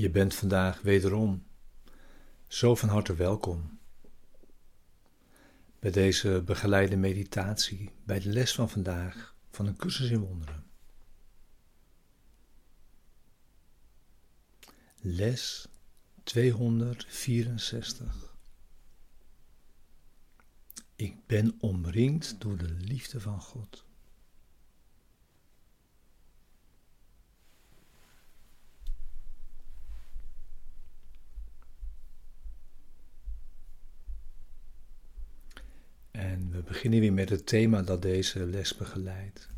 Je bent vandaag wederom zo van harte welkom bij deze begeleide meditatie, bij de les van vandaag van een cursus in wonderen. Les 264. Ik ben omringd door de liefde van God. We beginnen weer met het thema dat deze les begeleidt.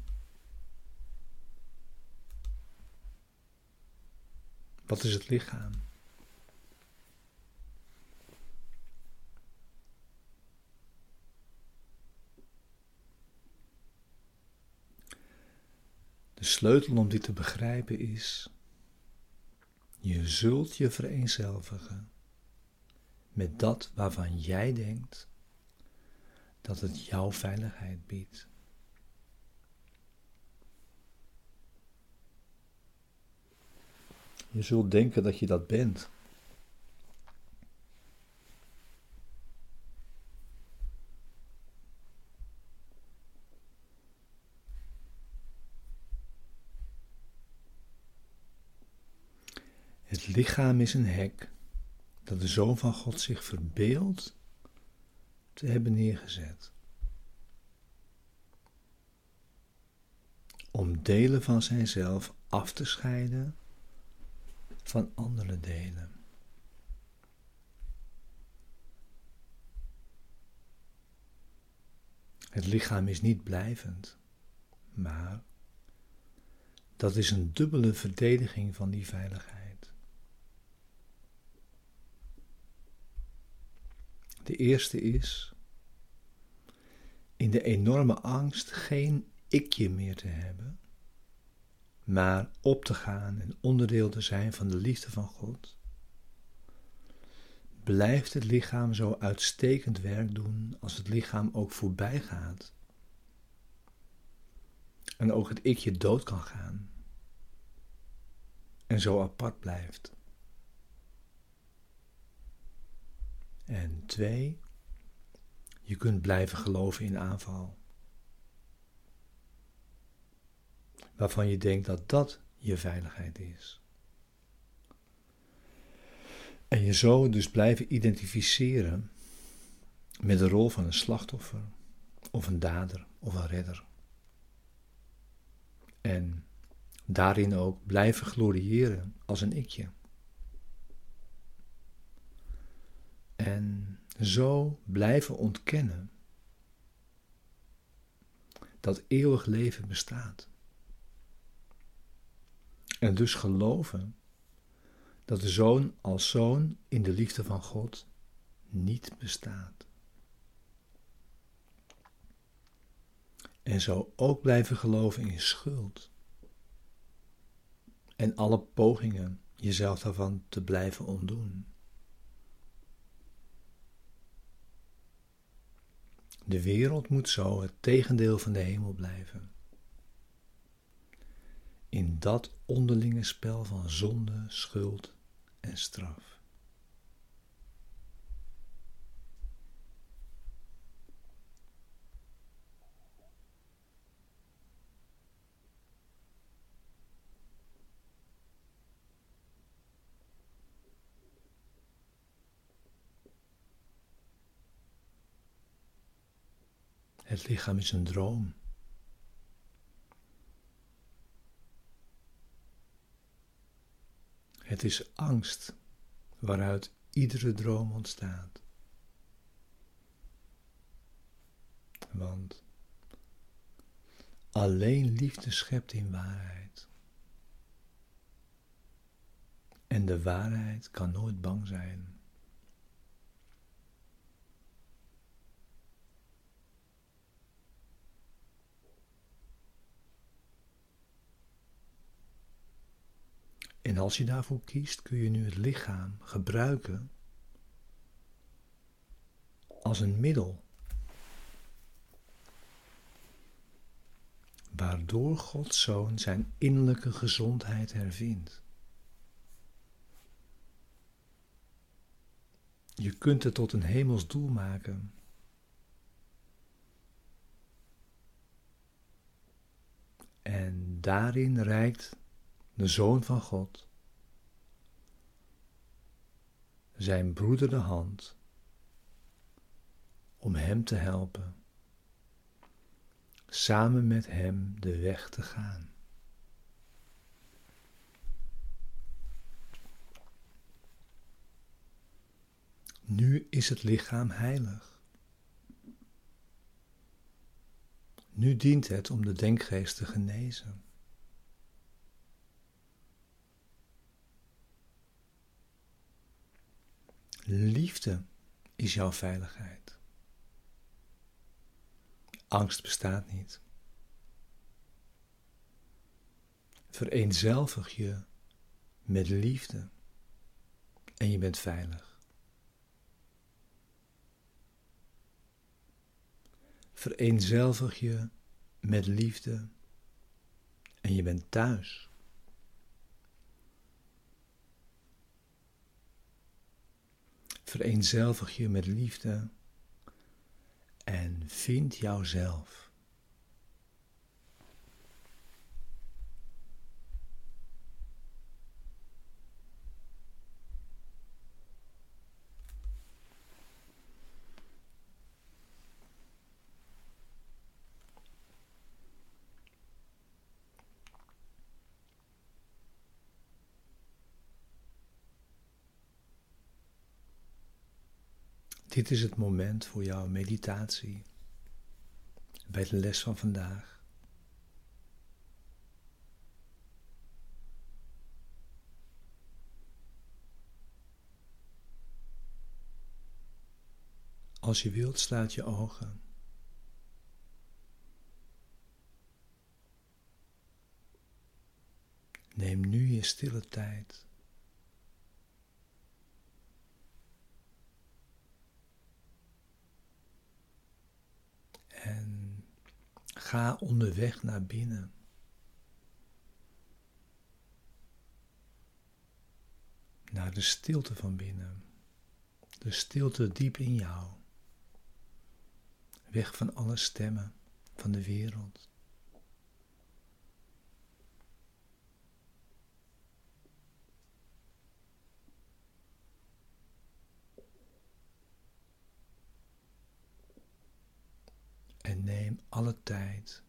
Wat is het lichaam? De sleutel om dit te begrijpen is: je zult je vereenzelvigen met dat waarvan jij denkt dat het jouw veiligheid biedt. Je zult denken dat je dat bent. Het lichaam is een hek dat de Zoon van God zich verbeeldt te hebben neergezet. Om delen van zijnzelf af te scheiden van andere delen. Het lichaam is niet blijvend, maar dat is een dubbele verdediging van die veiligheid. De eerste is in de enorme angst geen ikje meer te hebben, maar op te gaan en onderdeel te zijn van de liefde van God, blijft het lichaam zo uitstekend werk doen als het lichaam ook voorbij gaat. En ook het ikje dood kan gaan. En zo apart blijft. En twee, je kunt blijven geloven in aanval. waarvan je denkt dat dat je veiligheid is. En je zo dus blijven identificeren met de rol van een slachtoffer, of een dader, of een redder. En daarin ook blijven gloriëren als een ikje. En zo blijven ontkennen dat eeuwig leven bestaat. En dus geloven dat de zoon als zoon in de liefde van God niet bestaat. En zo ook blijven geloven in schuld. En alle pogingen jezelf daarvan te blijven ontdoen. De wereld moet zo het tegendeel van de hemel blijven in dat onderlinge spel van zonde, schuld en straf. Het lichaam is een droom. Het is angst waaruit iedere droom ontstaat. Want alleen liefde schept in waarheid. En de waarheid kan nooit bang zijn. En als je daarvoor kiest, kun je nu het lichaam gebruiken als een middel. Waardoor Gods Zoon zijn innerlijke gezondheid hervindt. Je kunt het tot een hemels doel maken. En daarin reikt de Zoon van God zijn broeder de hand om hem te helpen, samen met hem de weg te gaan. Nu is het lichaam heilig. Nu dient het om de denkgeest te genezen. Liefde is jouw veiligheid. Angst bestaat niet. Vereenzelvig je met liefde en je bent veilig. Vereenzelvig je met liefde en je bent thuis. Vereenzelvig je met liefde en vind jouzelf. Dit is het moment voor jouw meditatie bij de les van vandaag. Als je wilt, sluit je ogen. Neem nu je stille tijd. En ga onderweg naar binnen. Naar de stilte van binnen. De stilte diep in jou. Weg van alle stemmen van de wereld. En neem alle tijd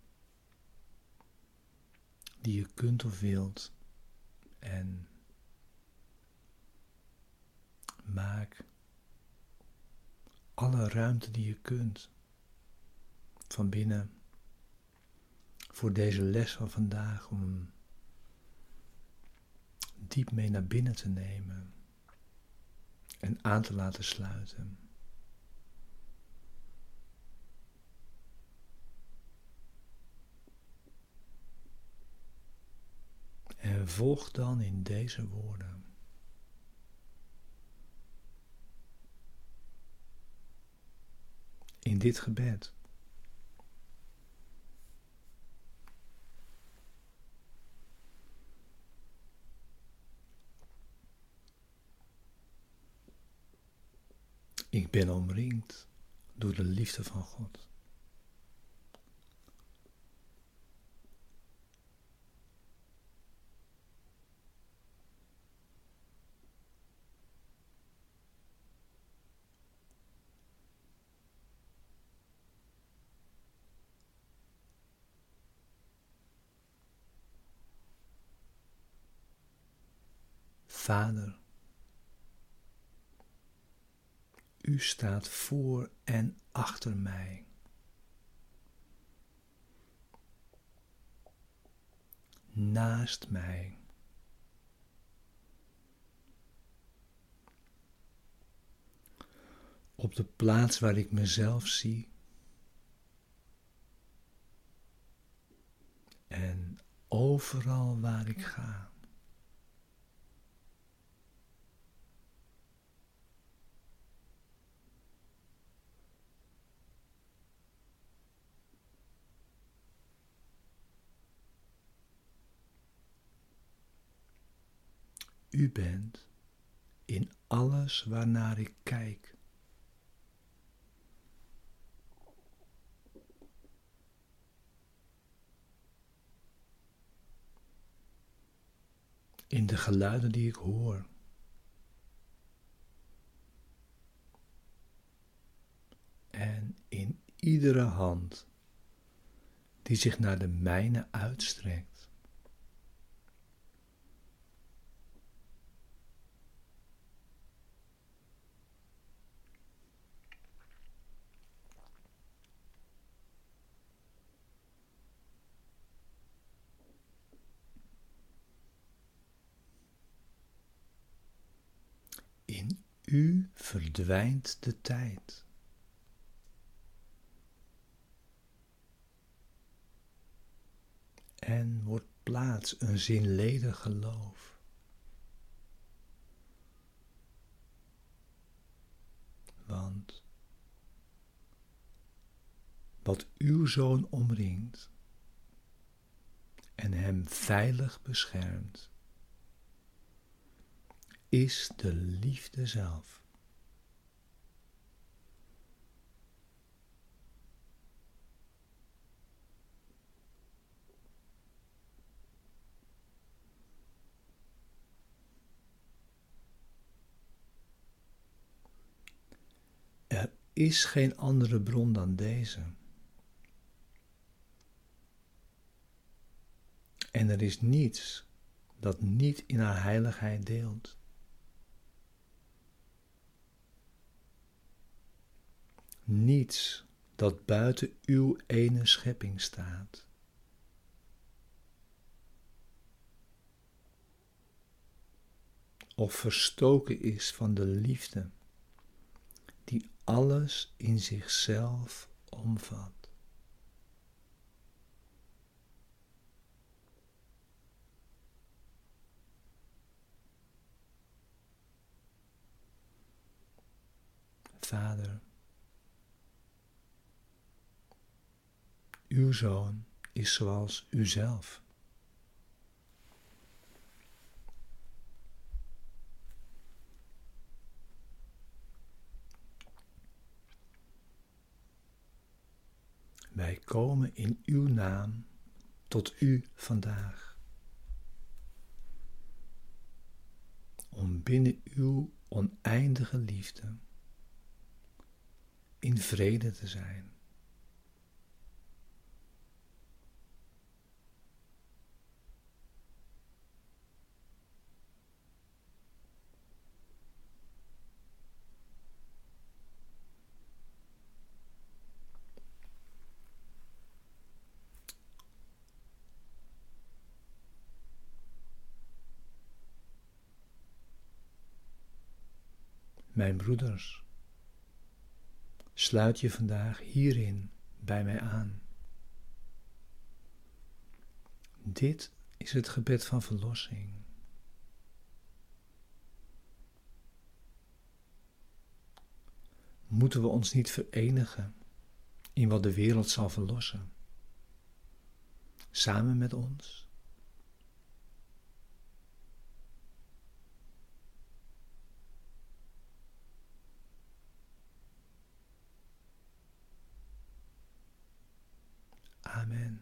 die je kunt of wilt en maak alle ruimte die je kunt van binnen voor deze les van vandaag om diep mee naar binnen te nemen en aan te laten sluiten. En volg dan in deze woorden. In dit gebed. Ik ben omringd door de liefde van God. Vader, u staat voor en achter mij. Naast mij. Op de plaats waar ik mezelf zie. En overal waar ik ga. U bent in alles waarnaar ik kijk. In de geluiden die ik hoor. En in iedere hand die zich naar de mijne uitstrekt. In u verdwijnt de tijd. En wordt plaats een zinledig geloof. Want wat uw zoon omringt en hem veilig beschermt, is de liefde zelf. Er is geen andere bron dan deze. En er is niets dat niet in haar heiligheid deelt. Niets dat buiten uw ene schepping staat. Of verstoken is van de liefde die alles in zichzelf omvat. Vader. Uw zoon is zoals uzelf. Wij komen in uw naam tot u vandaag. Om binnen uw oneindige liefde in vrede te zijn. Mijn broeders, sluit je vandaag hierin bij mij aan. Dit is het gebed van verlossing. Moeten we ons niet verenigen in wat de wereld zal verlossen? Samen met ons? Amen.